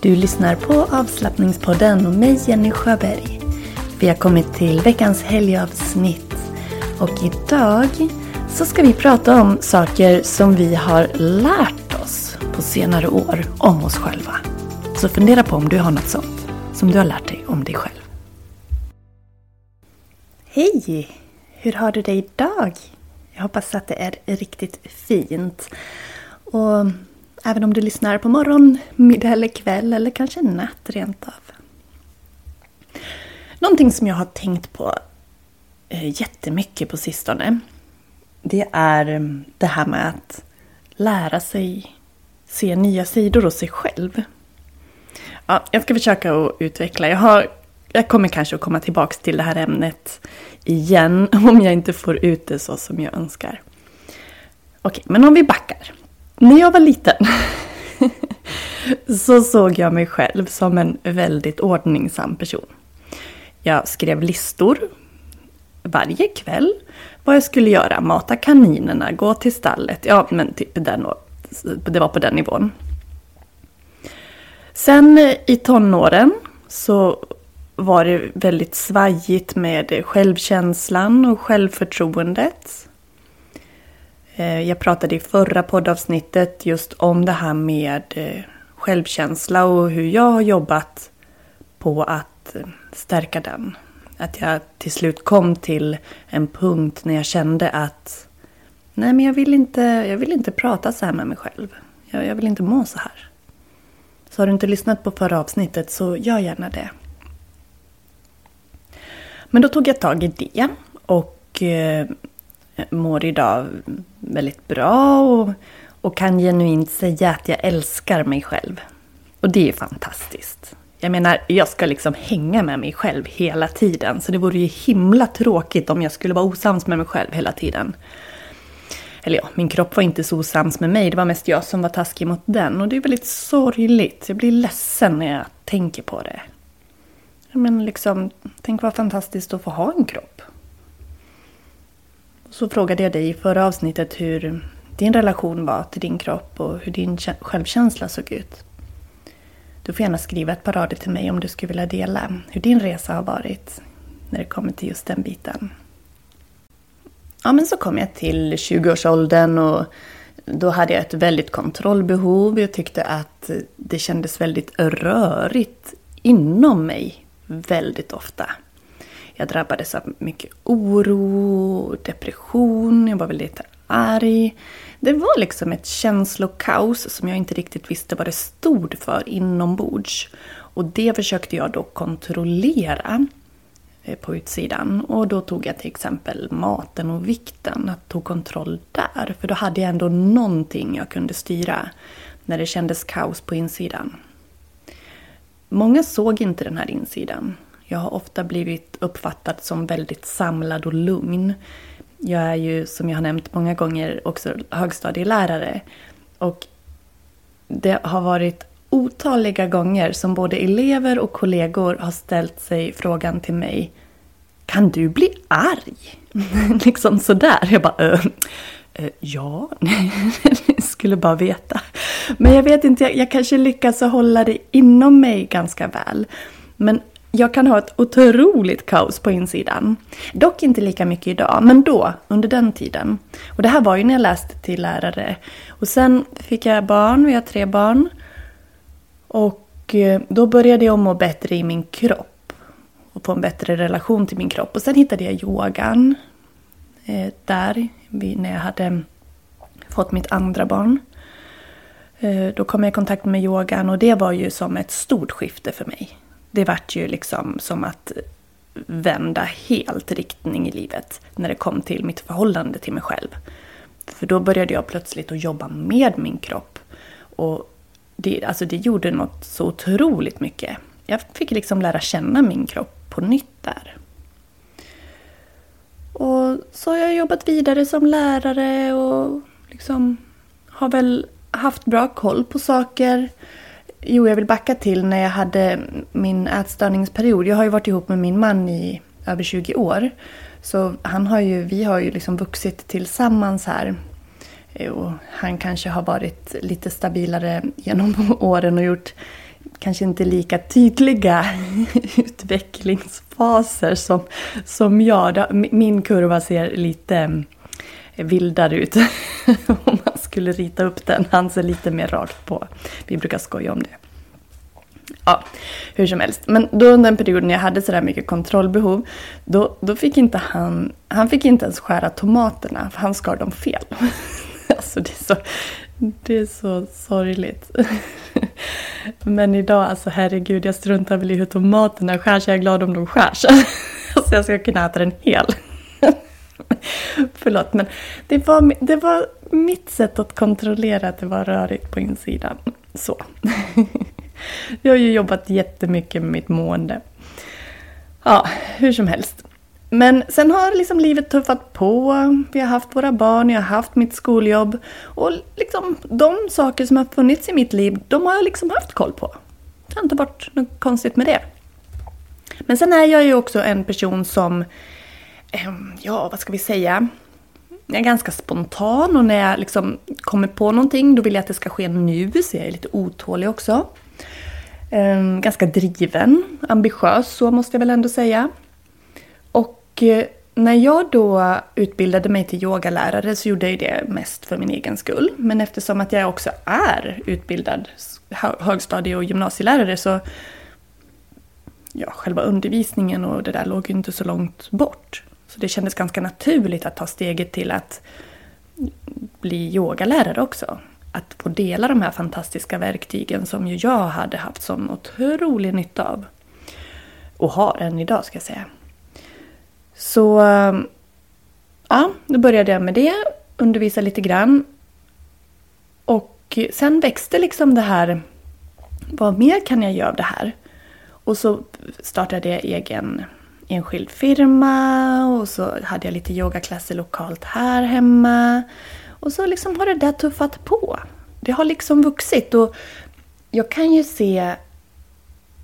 Du lyssnar på avslappningspodden och mig Jenny Sjöberg. Vi har kommit till veckans helgavsnitt och idag så ska vi prata om saker som vi har lärt oss på senare år om oss själva. Så fundera på om du har något sånt som du har lärt dig om dig själv. Hej! Hur har du det idag? Jag hoppas att det är riktigt fint. Och även om du lyssnar på morgon, middag eller kväll eller kanske natt rent av. Någonting som jag har tänkt på eh, jättemycket på sistone det är mm, det här med att lära sig se nya sidor hos sig själv. Ja, jag ska försöka att utveckla. Jag, har, jag kommer kanske att komma tillbaka till det här ämnet igen om jag inte får ut det så som jag önskar. Okej, men om vi backar. När jag var liten så såg jag mig själv som en väldigt ordningsam person. Jag skrev listor varje kväll vad jag skulle göra. Mata kaninerna, gå till stallet. Ja, men typ den, det var på den nivån. Sen eh, i tonåren så var det väldigt svajigt med självkänslan och självförtroendet. Eh, jag pratade i förra poddavsnittet just om det här med eh, självkänsla och hur jag har jobbat på att eh, stärka den. Att jag till slut kom till en punkt när jag kände att nej men jag vill inte, jag vill inte prata så här med mig själv. Jag, jag vill inte må så här. Så har du inte lyssnat på förra avsnittet så gör gärna det. Men då tog jag tag i det och mår idag väldigt bra och, och kan genuint säga att jag älskar mig själv. Och det är fantastiskt. Jag menar, jag ska liksom hänga med mig själv hela tiden. Så det vore ju himla tråkigt om jag skulle vara osams med mig själv hela tiden. Eller ja, min kropp var inte så osams med mig. Det var mest jag som var taskig mot den. Och det är väldigt sorgligt. Jag blir ledsen när jag tänker på det. Men liksom, tänk vad fantastiskt att få ha en kropp. Så frågade jag dig i förra avsnittet hur din relation var till din kropp och hur din självkänsla såg ut. Du får gärna skriva ett par rader till mig om du skulle vilja dela hur din resa har varit när det kommer till just den biten. Ja, men så kom jag till 20-årsåldern och då hade jag ett väldigt kontrollbehov. Jag tyckte att det kändes väldigt rörigt inom mig väldigt ofta. Jag drabbades av mycket oro, depression, jag var väldigt arg. Det var liksom ett känslokaos som jag inte riktigt visste vad det stod för inombords. Och det försökte jag då kontrollera eh, på utsidan. Och då tog jag till exempel maten och vikten, att tog kontroll där. För då hade jag ändå någonting jag kunde styra när det kändes kaos på insidan. Många såg inte den här insidan. Jag har ofta blivit uppfattad som väldigt samlad och lugn. Jag är ju, som jag har nämnt många gånger, också högstadielärare. Och det har varit otaliga gånger som både elever och kollegor har ställt sig frågan till mig Kan du bli arg? liksom sådär. Jag bara äh, äh, Ja, skulle bara veta. Men jag vet inte, jag, jag kanske lyckas hålla det inom mig ganska väl. Men jag kan ha ett otroligt kaos på insidan. Dock inte lika mycket idag, men då, under den tiden. Och det här var ju när jag läste till lärare. Och sen fick jag barn, vi har tre barn. Och eh, då började jag må bättre i min kropp. Och få en bättre relation till min kropp. Och sen hittade jag yogan. Eh, där, när jag hade fått mitt andra barn. Eh, då kom jag i kontakt med yogan och det var ju som ett stort skifte för mig det vart ju liksom som att vända helt riktning i livet när det kom till mitt förhållande till mig själv. För då började jag plötsligt att jobba med min kropp. Och det, alltså det gjorde något så otroligt mycket. Jag fick liksom lära känna min kropp på nytt där. Och så har jag jobbat vidare som lärare och liksom har väl haft bra koll på saker. Jo, jag vill backa till när jag hade min ätstörningsperiod. Jag har ju varit ihop med min man i över 20 år. Så han har ju, vi har ju liksom vuxit tillsammans här. Eh, och han kanske har varit lite stabilare genom åren och gjort kanske inte lika tydliga utvecklingsfaser som, som jag. Min kurva ser lite mm, vildare ut om man skulle rita upp den. Han ser lite mer rakt på. Vi brukar skoja om det. Ja, hur som helst. Men då under den perioden jag hade sådär mycket kontrollbehov, då, då fick inte han, han fick inte ens skära tomaterna, för han skar dem fel. alltså det är så, det är så sorgligt. Men idag, alltså herregud, jag struntar väl i hur tomaterna skärs, jag är glad om de skärs. så jag ska kunna äta den hel. Förlåt, men det var, det var mitt sätt att kontrollera att det var rörigt på insidan. Så. Jag har ju jobbat jättemycket med mitt mående. Ja, hur som helst. Men sen har liksom livet tuffat på. Vi har haft våra barn, jag har haft mitt skoljobb. Och liksom de saker som har funnits i mitt liv, de har jag liksom haft koll på. Det har inte varit något konstigt med det. Men sen är jag ju också en person som Ehm, ja, vad ska vi säga? Jag är ganska spontan och när jag liksom kommer på någonting då vill jag att det ska ske nu, så jag är lite otålig också. Ehm, ganska driven, ambitiös så måste jag väl ändå säga. Och eh, när jag då utbildade mig till yogalärare så gjorde jag det mest för min egen skull. Men eftersom att jag också är utbildad högstadie och gymnasielärare så ja, själva undervisningen och det där låg ju inte så långt bort. Så det kändes ganska naturligt att ta steget till att bli yogalärare också. Att få dela de här fantastiska verktygen som ju jag hade haft sån otrolig nytta av. Och har än idag ska jag säga. Så eh, ja, då började jag med det, undervisa lite grann. Och sen växte liksom det här, vad mer kan jag göra av det här? Och så startade jag egen enskild firma och så hade jag lite yogaklasser lokalt här hemma. Och så liksom har det där tuffat på. Det har liksom vuxit och jag kan ju se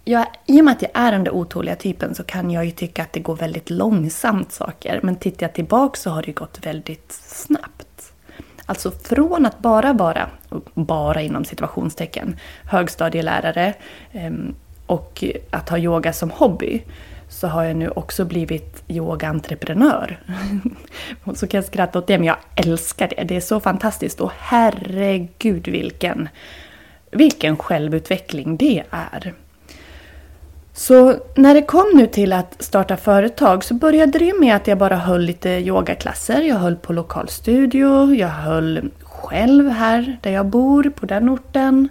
jag, I och med att jag är den där otåliga typen så kan jag ju tycka att det går väldigt långsamt saker. Men tittar jag tillbaka så har det gått väldigt snabbt. Alltså från att bara vara, bara inom situationstecken, högstadielärare ehm, och att ha yoga som hobby så har jag nu också blivit yogaentreprenör. så kan jag skratta åt det, men jag älskar det. Det är så fantastiskt och herregud vilken, vilken självutveckling det är. Så när det kom nu till att starta företag så började det med att jag bara höll lite yogaklasser. Jag höll på lokal studio, jag höll själv här där jag bor, på den orten.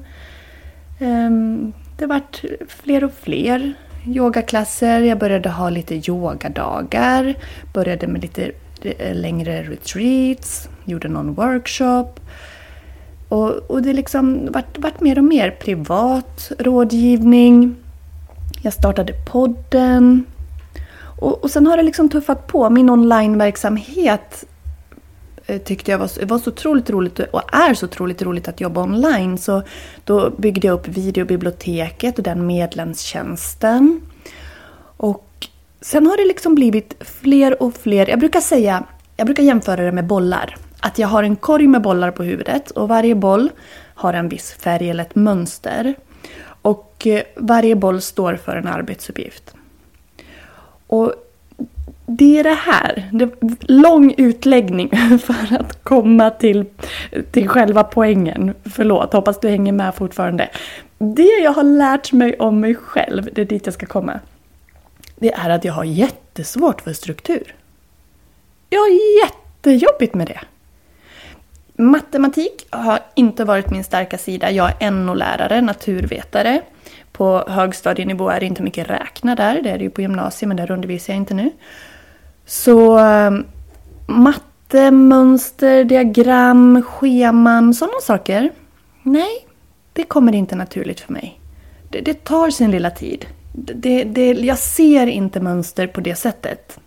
Ehm, det vart fler och fler yogaklasser, jag började ha lite yogadagar, började med lite eh, längre retreats, gjorde någon workshop. Och, och det liksom vart, vart mer och mer privat rådgivning. Jag startade podden. Och, och sen har det liksom tuffat på. Min onlineverksamhet Eh, tyckte jag var, var så otroligt roligt och är så otroligt roligt att jobba online. Så då byggde jag upp videobiblioteket och den medlemstjänsten. Och sen har det liksom blivit fler och fler. Jag brukar säga, jag brukar jämföra det med bollar. Att jag har en korg med bollar på huvudet och varje boll har en viss färg eller ett mönster. Och eh, varje boll står för en arbetsuppgift. Och det är det här, det lång utläggning för att komma till, till själva poängen. Förlåt, hoppas du hänger med fortfarande. Det jag har lärt mig om mig själv, det är dit jag ska komma. Det är att jag har jättesvårt för struktur. Jag har jättejobbigt med det. Matematik har inte varit min starka sida. Jag är NO-lärare, naturvetare. På högstadienivå är det inte mycket räkna där, det är det ju på gymnasiet men där undervisar jag inte nu. Så ehm, matte, mönster, diagram, scheman, sådana saker. Nej, det kommer inte naturligt för mig. Det, det tar sin lilla tid. Det, det, jag ser inte mönster på det sättet.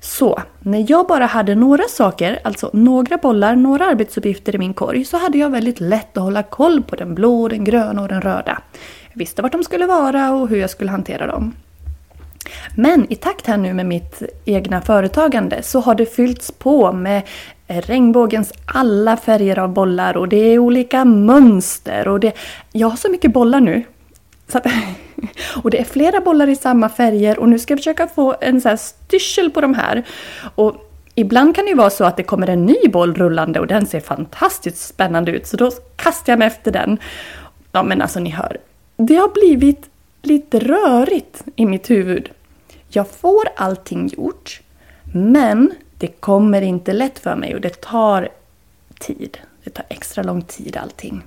Så, när jag bara hade några saker, alltså några bollar, några arbetsuppgifter i min korg, så hade jag väldigt lätt att hålla koll på den blå, den gröna och den röda. Jag visste vart de skulle vara och hur jag skulle hantera dem. Men i takt här nu med mitt egna företagande så har det fyllts på med regnbågens alla färger av bollar och det är olika mönster och det... Jag har så mycket bollar nu. Att, och det är flera bollar i samma färger och nu ska jag försöka få en så här styrsel på de här. Och Ibland kan det ju vara så att det kommer en ny boll rullande och den ser fantastiskt spännande ut så då kastar jag mig efter den. Ja men alltså ni hör, det har blivit lite rörigt i mitt huvud. Jag får allting gjort, men det kommer inte lätt för mig och det tar tid. Det tar extra lång tid allting.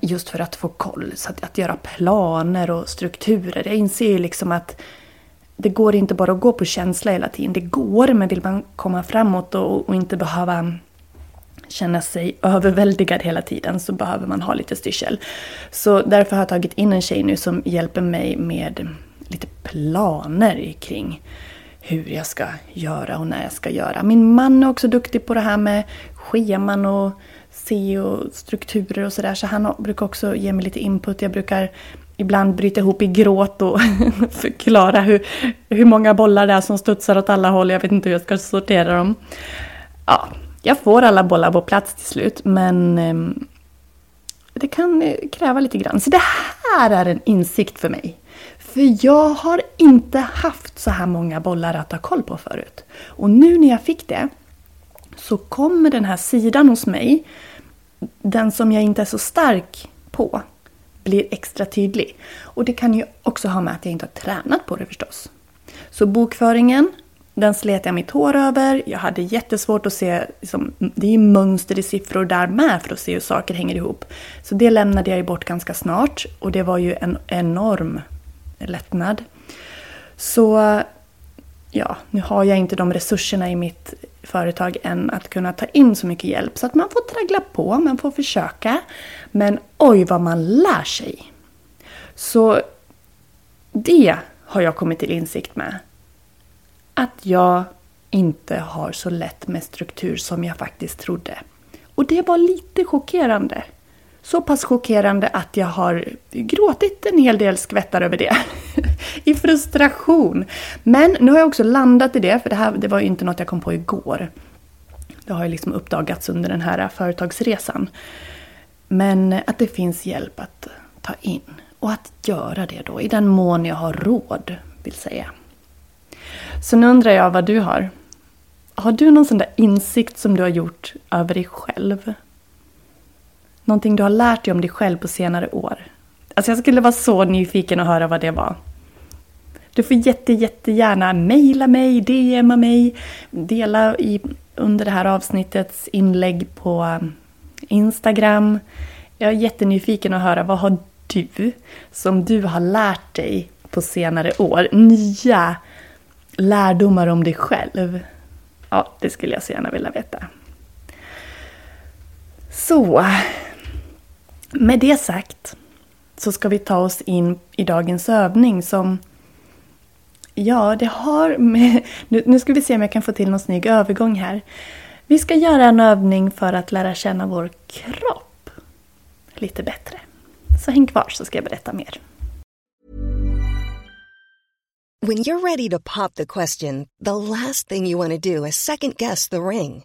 Just för att få koll, så att, att göra planer och strukturer. Jag inser ju liksom att det går inte bara att gå på känsla hela tiden. Det går, men vill man komma framåt och, och inte behöva känna sig överväldigad hela tiden så behöver man ha lite styrsel. Så därför har jag tagit in en tjej nu som hjälper mig med planer kring hur jag ska göra och när jag ska göra. Min man är också duktig på det här med scheman och se och strukturer och sådär. Så han brukar också ge mig lite input. Jag brukar ibland bryta ihop i gråt och förklara hur, hur många bollar det är som studsar åt alla håll. Jag vet inte hur jag ska sortera dem. Ja, jag får alla bollar på plats till slut men ehm, det kan kräva lite grann. Så det här är en insikt för mig. För jag har inte haft så här många bollar att ha koll på förut. Och nu när jag fick det så kommer den här sidan hos mig, den som jag inte är så stark på, blir extra tydlig. Och det kan ju också ha med att jag inte har tränat på det förstås. Så bokföringen, den slet jag mitt hår över. Jag hade jättesvårt att se, liksom, det är ju mönster i siffror där med för att se hur saker hänger ihop. Så det lämnade jag ju bort ganska snart och det var ju en enorm lättnad. Så ja, nu har jag inte de resurserna i mitt företag än att kunna ta in så mycket hjälp. Så att man får traggla på, man får försöka. Men oj vad man lär sig! Så det har jag kommit till insikt med. Att jag inte har så lätt med struktur som jag faktiskt trodde. Och det var lite chockerande. Så pass chockerande att jag har gråtit en hel del skvättar över det. I frustration. Men nu har jag också landat i det, för det här det var ju inte något jag kom på igår. Det har ju liksom uppdagats under den här företagsresan. Men att det finns hjälp att ta in. Och att göra det då, i den mån jag har råd, vill säga. Så nu undrar jag vad du har. Har du någon sån där insikt som du har gjort över dig själv? Någonting du har lärt dig om dig själv på senare år. Alltså jag skulle vara så nyfiken att höra vad det var. Du får jätte, jättegärna mejla mig, DMa mig, dela i, under det här avsnittets inlägg på eh, Instagram. Jag är jättenyfiken att höra vad har du som du har lärt dig på senare år? Nya lärdomar om dig själv. Ja, det skulle jag så gärna vilja veta. Så, med det sagt så ska vi ta oss in i dagens övning som Ja, det har med... Nu, nu ska vi se om jag kan få till någon snygg övergång här. Vi ska göra en övning för att lära känna vår kropp lite bättre. Så häng kvar så ska jag berätta mer. When you're ready to pop the question, the last thing you want to do is second guess the ring.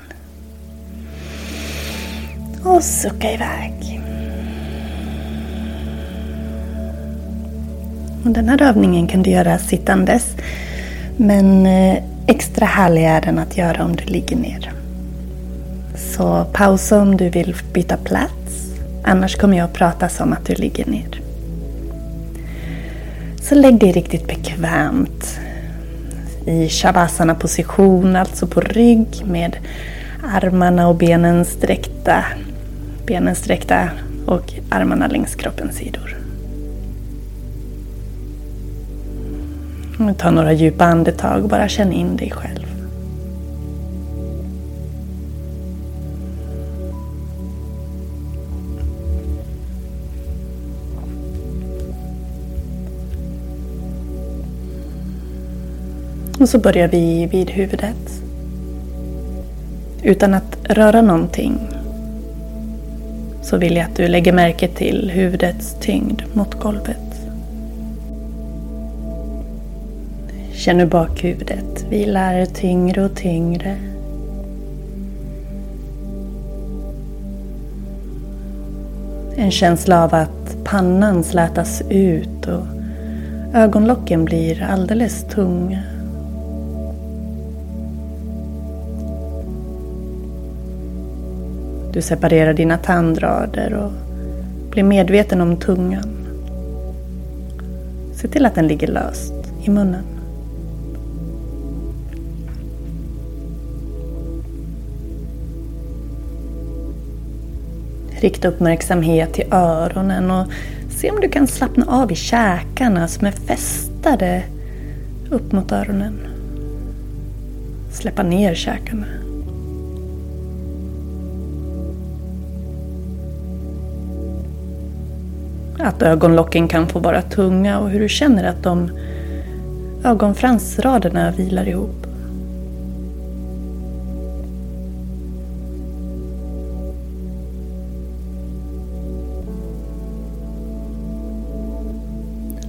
Och sucka iväg. Och den här övningen kan du göra sittandes. Men eh, extra härlig är den att göra om du ligger ner. Så pausa om du vill byta plats. Annars kommer jag att prata som att du ligger ner. Så lägg dig riktigt bekvämt i shavasana position, alltså på rygg med armarna och benen sträckta. Benen sträckta och armarna längs kroppens sidor. Ta några djupa andetag och bara känn in dig själv. Och så börjar vi vid huvudet. Utan att röra någonting så vill jag att du lägger märke till huvudets tyngd mot golvet. Känn hur bakhuvudet vilar tyngre och tyngre. En känsla av att pannan slätas ut och ögonlocken blir alldeles tunga. Du separerar dina tandrader och blir medveten om tungan. Se till att den ligger löst i munnen. Rikta uppmärksamhet till öronen och se om du kan slappna av i käkarna som är fästade upp mot öronen. Släppa ner käkarna. Att ögonlocken kan få vara tunga och hur du känner att de ögonfransraderna vilar ihop.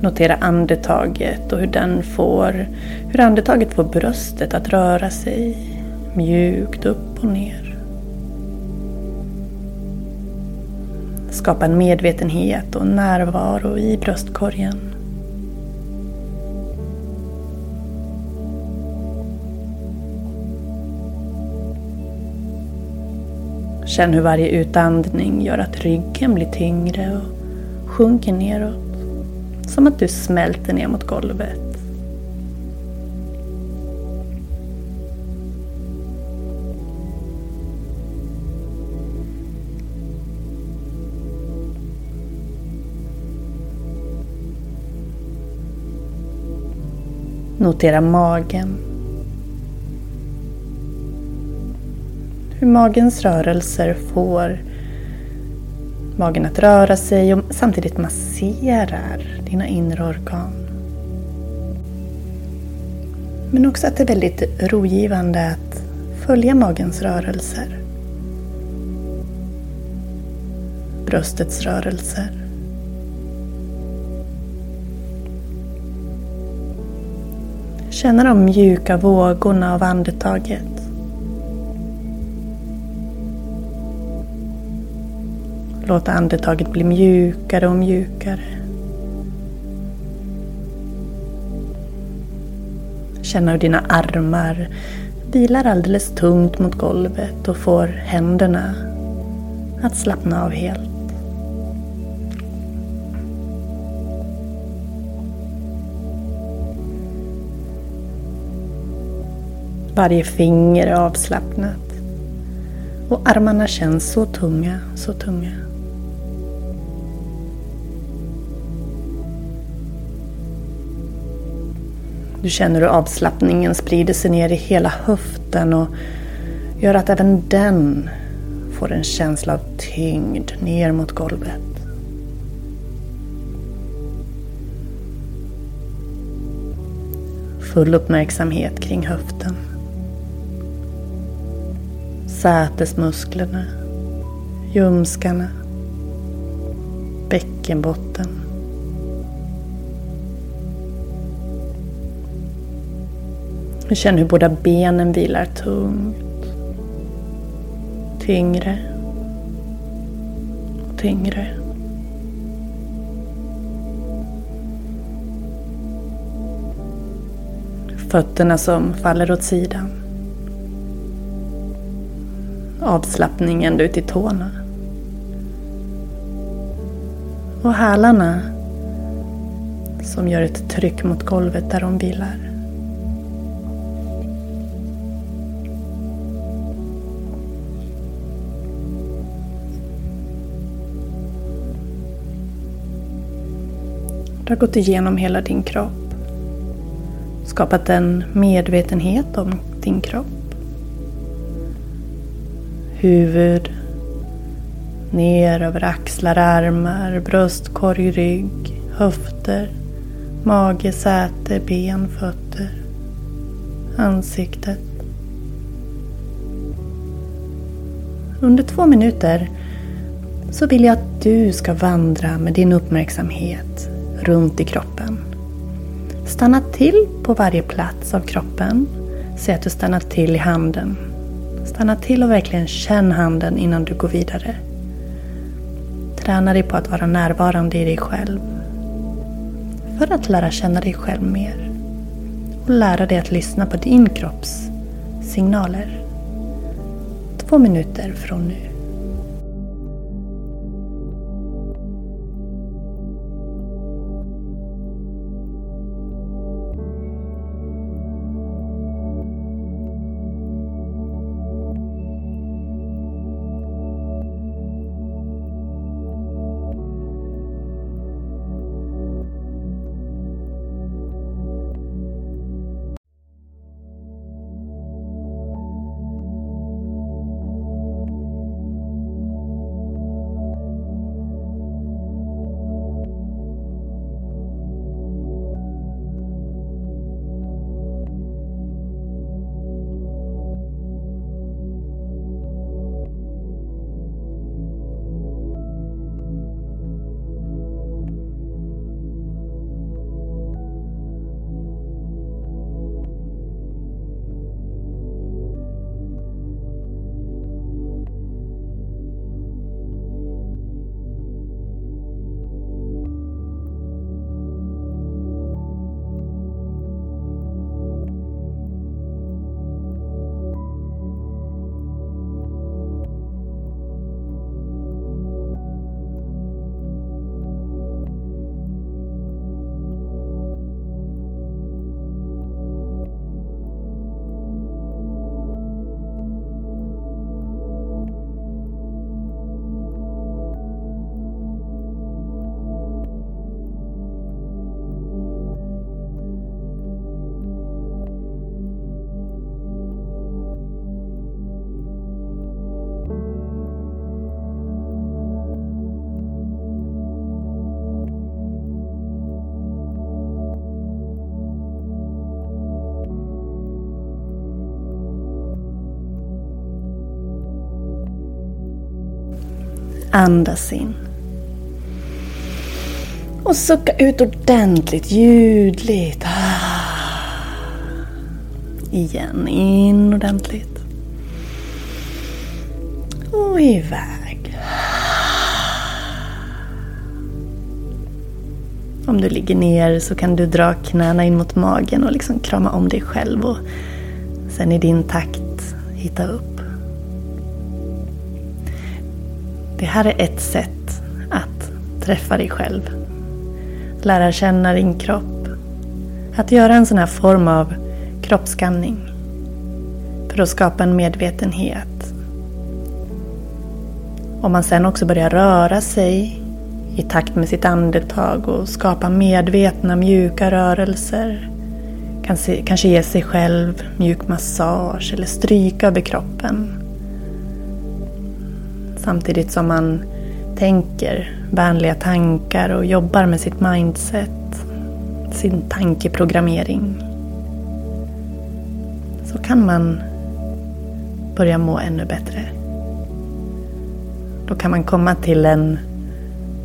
Notera andetaget och hur, den får, hur andetaget får bröstet att röra sig mjukt upp och ner. Skapa en medvetenhet och närvaro i bröstkorgen. Känn hur varje utandning gör att ryggen blir tyngre och sjunker neråt. Som att du smälter ner mot golvet. Notera magen. Hur magens rörelser får magen att röra sig och samtidigt masserar dina inre organ. Men också att det är väldigt rogivande att följa magens rörelser. Bröstets rörelser. Känna de mjuka vågorna av andetaget. Låt andetaget bli mjukare och mjukare. Känna hur dina armar vilar alldeles tungt mot golvet och får händerna att slappna av helt. Varje finger är avslappnat och armarna känns så tunga, så tunga. Du känner hur avslappningen sprider sig ner i hela höften och gör att även den får en känsla av tyngd ner mot golvet. Full uppmärksamhet kring höften. Sätesmusklerna, ljumskarna, bäckenbotten. Känn hur båda benen vilar tungt. Tyngre och tyngre. Fötterna som faller åt sidan. Avslappning ända ut i tårna. Och hälarna som gör ett tryck mot golvet där de vilar. Du har gått igenom hela din kropp. Skapat en medvetenhet om din kropp. Huvud, ner över axlar, armar, bröstkorg, rygg, höfter, mage, säte, ben, fötter, ansiktet. Under två minuter så vill jag att du ska vandra med din uppmärksamhet runt i kroppen. Stanna till på varje plats av kroppen. Säg att du stannar till i handen. Stanna till och verkligen känn handen innan du går vidare. Träna dig på att vara närvarande i dig själv. För att lära känna dig själv mer. Och lära dig att lyssna på din kropps signaler. Två minuter från nu. Andas in. Och sucka ut ordentligt, ljudligt. Igen, in ordentligt. Och iväg. Om du ligger ner så kan du dra knäna in mot magen och liksom krama om dig själv och sen i din takt hitta upp. Det här är ett sätt att träffa dig själv. Lära känna din kropp. Att göra en sån här form av kroppsskanning. För att skapa en medvetenhet. Om man sen också börjar röra sig i takt med sitt andetag och skapa medvetna mjuka rörelser. Kanske ge sig själv mjuk massage eller stryka över kroppen. Samtidigt som man tänker vänliga tankar och jobbar med sitt mindset, sin tankeprogrammering. Så kan man börja må ännu bättre. Då kan man komma till, en,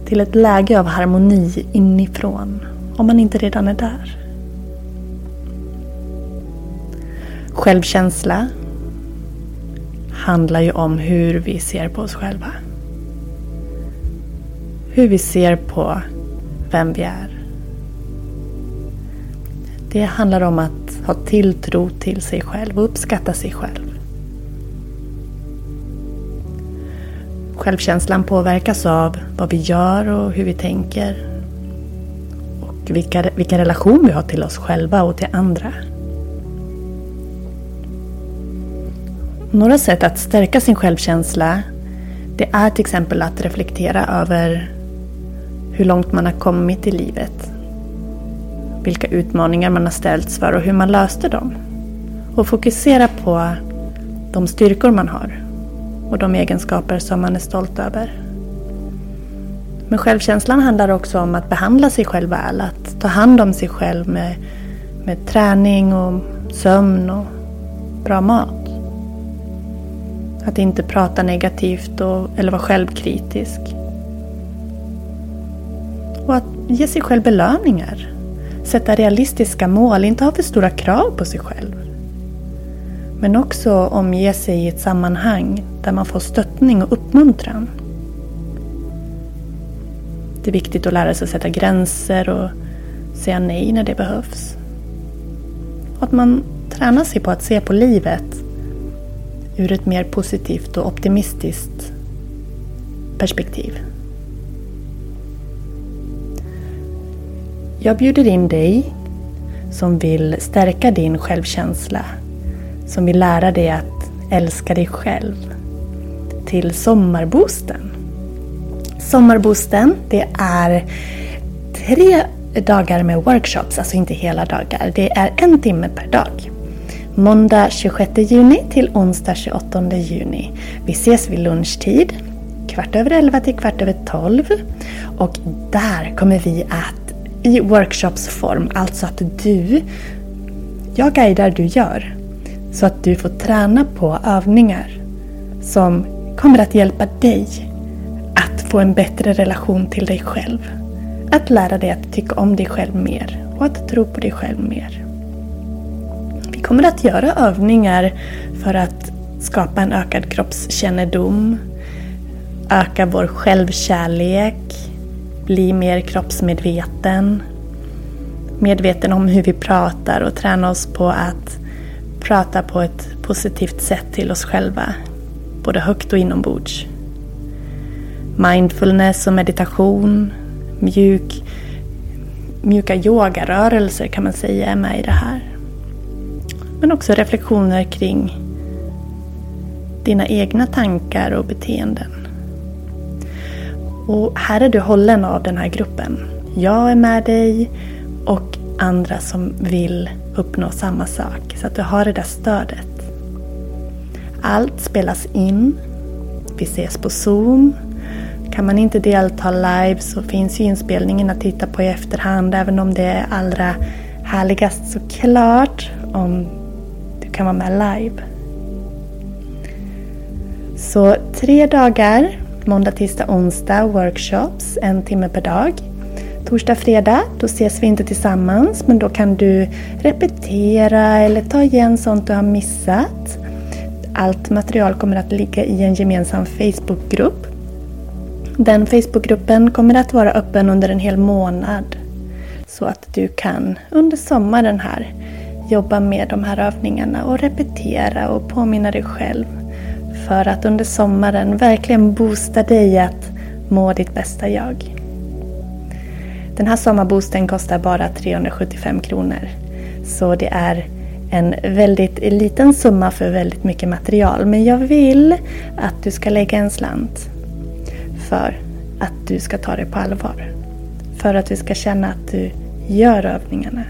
till ett läge av harmoni inifrån, om man inte redan är där. Självkänsla handlar ju om hur vi ser på oss själva. Hur vi ser på vem vi är. Det handlar om att ha tilltro till sig själv och uppskatta sig själv. Självkänslan påverkas av vad vi gör och hur vi tänker. Och vilka, vilken relation vi har till oss själva och till andra. Några sätt att stärka sin självkänsla det är till exempel att reflektera över hur långt man har kommit i livet. Vilka utmaningar man har ställts för och hur man löste dem. Och fokusera på de styrkor man har och de egenskaper som man är stolt över. Men självkänslan handlar också om att behandla sig själv väl. Att ta hand om sig själv med, med träning och sömn och bra mat. Att inte prata negativt och, eller vara självkritisk. Och att ge sig själv belöningar. Sätta realistiska mål, inte ha för stora krav på sig själv. Men också omge sig i ett sammanhang där man får stöttning och uppmuntran. Det är viktigt att lära sig att sätta gränser och säga nej när det behövs. Och att man tränar sig på att se på livet ur ett mer positivt och optimistiskt perspektiv. Jag bjuder in dig som vill stärka din självkänsla, som vill lära dig att älska dig själv, till Sommarboosten. Sommarboosten, det är tre dagar med workshops, alltså inte hela dagar. Det är en timme per dag. Måndag 26 juni till onsdag 28 juni. Vi ses vid lunchtid, kvart över 11 till kvart över 12. Och där kommer vi att i workshopsform, alltså att du, jag guidar, du gör. Så att du får träna på övningar som kommer att hjälpa dig att få en bättre relation till dig själv. Att lära dig att tycka om dig själv mer och att tro på dig själv mer. Vi kommer att göra övningar för att skapa en ökad kroppskännedom, öka vår självkärlek, bli mer kroppsmedveten, medveten om hur vi pratar och träna oss på att prata på ett positivt sätt till oss själva, både högt och inombords. Mindfulness och meditation, mjuk, mjuka yogarörelser kan man säga är med i det här. Men också reflektioner kring dina egna tankar och beteenden. Och här är du hållen av den här gruppen. Jag är med dig och andra som vill uppnå samma sak. Så att du har det där stödet. Allt spelas in. Vi ses på Zoom. Kan man inte delta live så finns ju inspelningen att titta på i efterhand. Även om det är allra härligast såklart om kan vara med live. Så tre dagar måndag, tisdag, onsdag workshops en timme per dag. Torsdag, fredag, då ses vi inte tillsammans men då kan du repetera eller ta igen sånt du har missat. Allt material kommer att ligga i en gemensam Facebookgrupp. Den Facebookgruppen kommer att vara öppen under en hel månad. Så att du kan under sommaren här jobba med de här övningarna och repetera och påminna dig själv. För att under sommaren verkligen boosta dig att må ditt bästa jag. Den här sommarboosten kostar bara 375 kronor. Så det är en väldigt liten summa för väldigt mycket material. Men jag vill att du ska lägga en slant för att du ska ta det på allvar. För att du ska känna att du gör övningarna.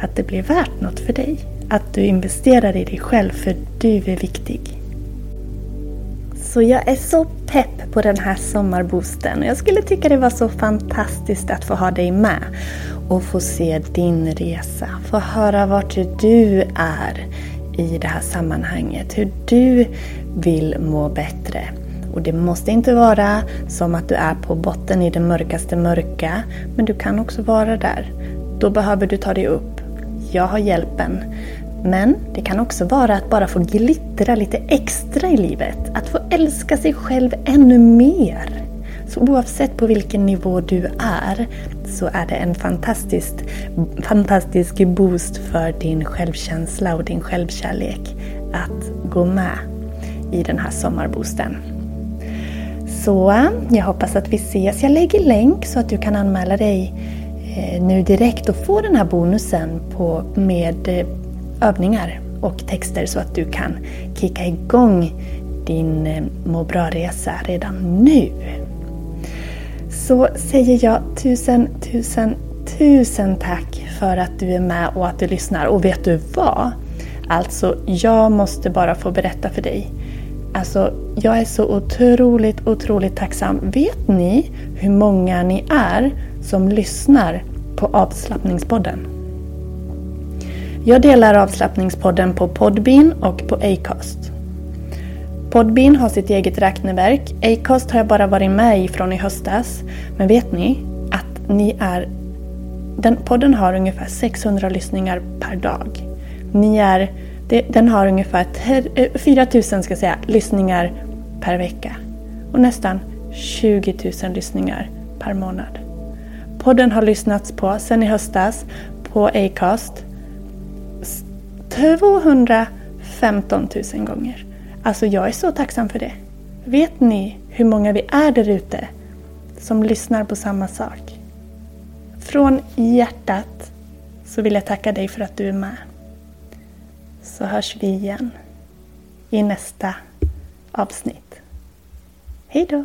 Att det blir värt något för dig. Att du investerar i dig själv för du är viktig. Så jag är så pepp på den här sommarboosten. Jag skulle tycka det var så fantastiskt att få ha dig med och få se din resa. Få höra vart du är i det här sammanhanget. Hur du vill må bättre. Och det måste inte vara som att du är på botten i det mörkaste mörka. Men du kan också vara där. Då behöver du ta dig upp. Jag har hjälpen. Men det kan också vara att bara få glittra lite extra i livet. Att få älska sig själv ännu mer. Så oavsett på vilken nivå du är så är det en fantastisk, fantastisk boost för din självkänsla och din självkärlek att gå med i den här sommarboosten. Så jag hoppas att vi ses. Jag lägger länk så att du kan anmäla dig Eh, nu direkt och få den här bonusen på, med eh, övningar och texter så att du kan kicka igång din eh, må bra-resa redan nu. Så säger jag tusen, tusen, tusen tack för att du är med och att du lyssnar. Och vet du vad? Alltså, jag måste bara få berätta för dig. Alltså, jag är så otroligt, otroligt tacksam. Vet ni hur många ni är som lyssnar på avslappningspodden? Jag delar avslappningspodden på Podbean och på Acast. Podbean har sitt eget räkneverk. Acast har jag bara varit med i från i höstas. Men vet ni att ni är... Den podden har ungefär 600 lyssningar per dag. Ni är... Den har ungefär 4000 eh, ska säga, lyssningar per vecka. Och nästan 20 000 lyssningar per månad. Podden har lyssnats på sedan i höstas på Acast 215 000 gånger. Alltså jag är så tacksam för det. Vet ni hur många vi är där ute som lyssnar på samma sak? Från hjärtat så vill jag tacka dig för att du är med. Så hörs vi igen i nästa avsnitt. Hej då!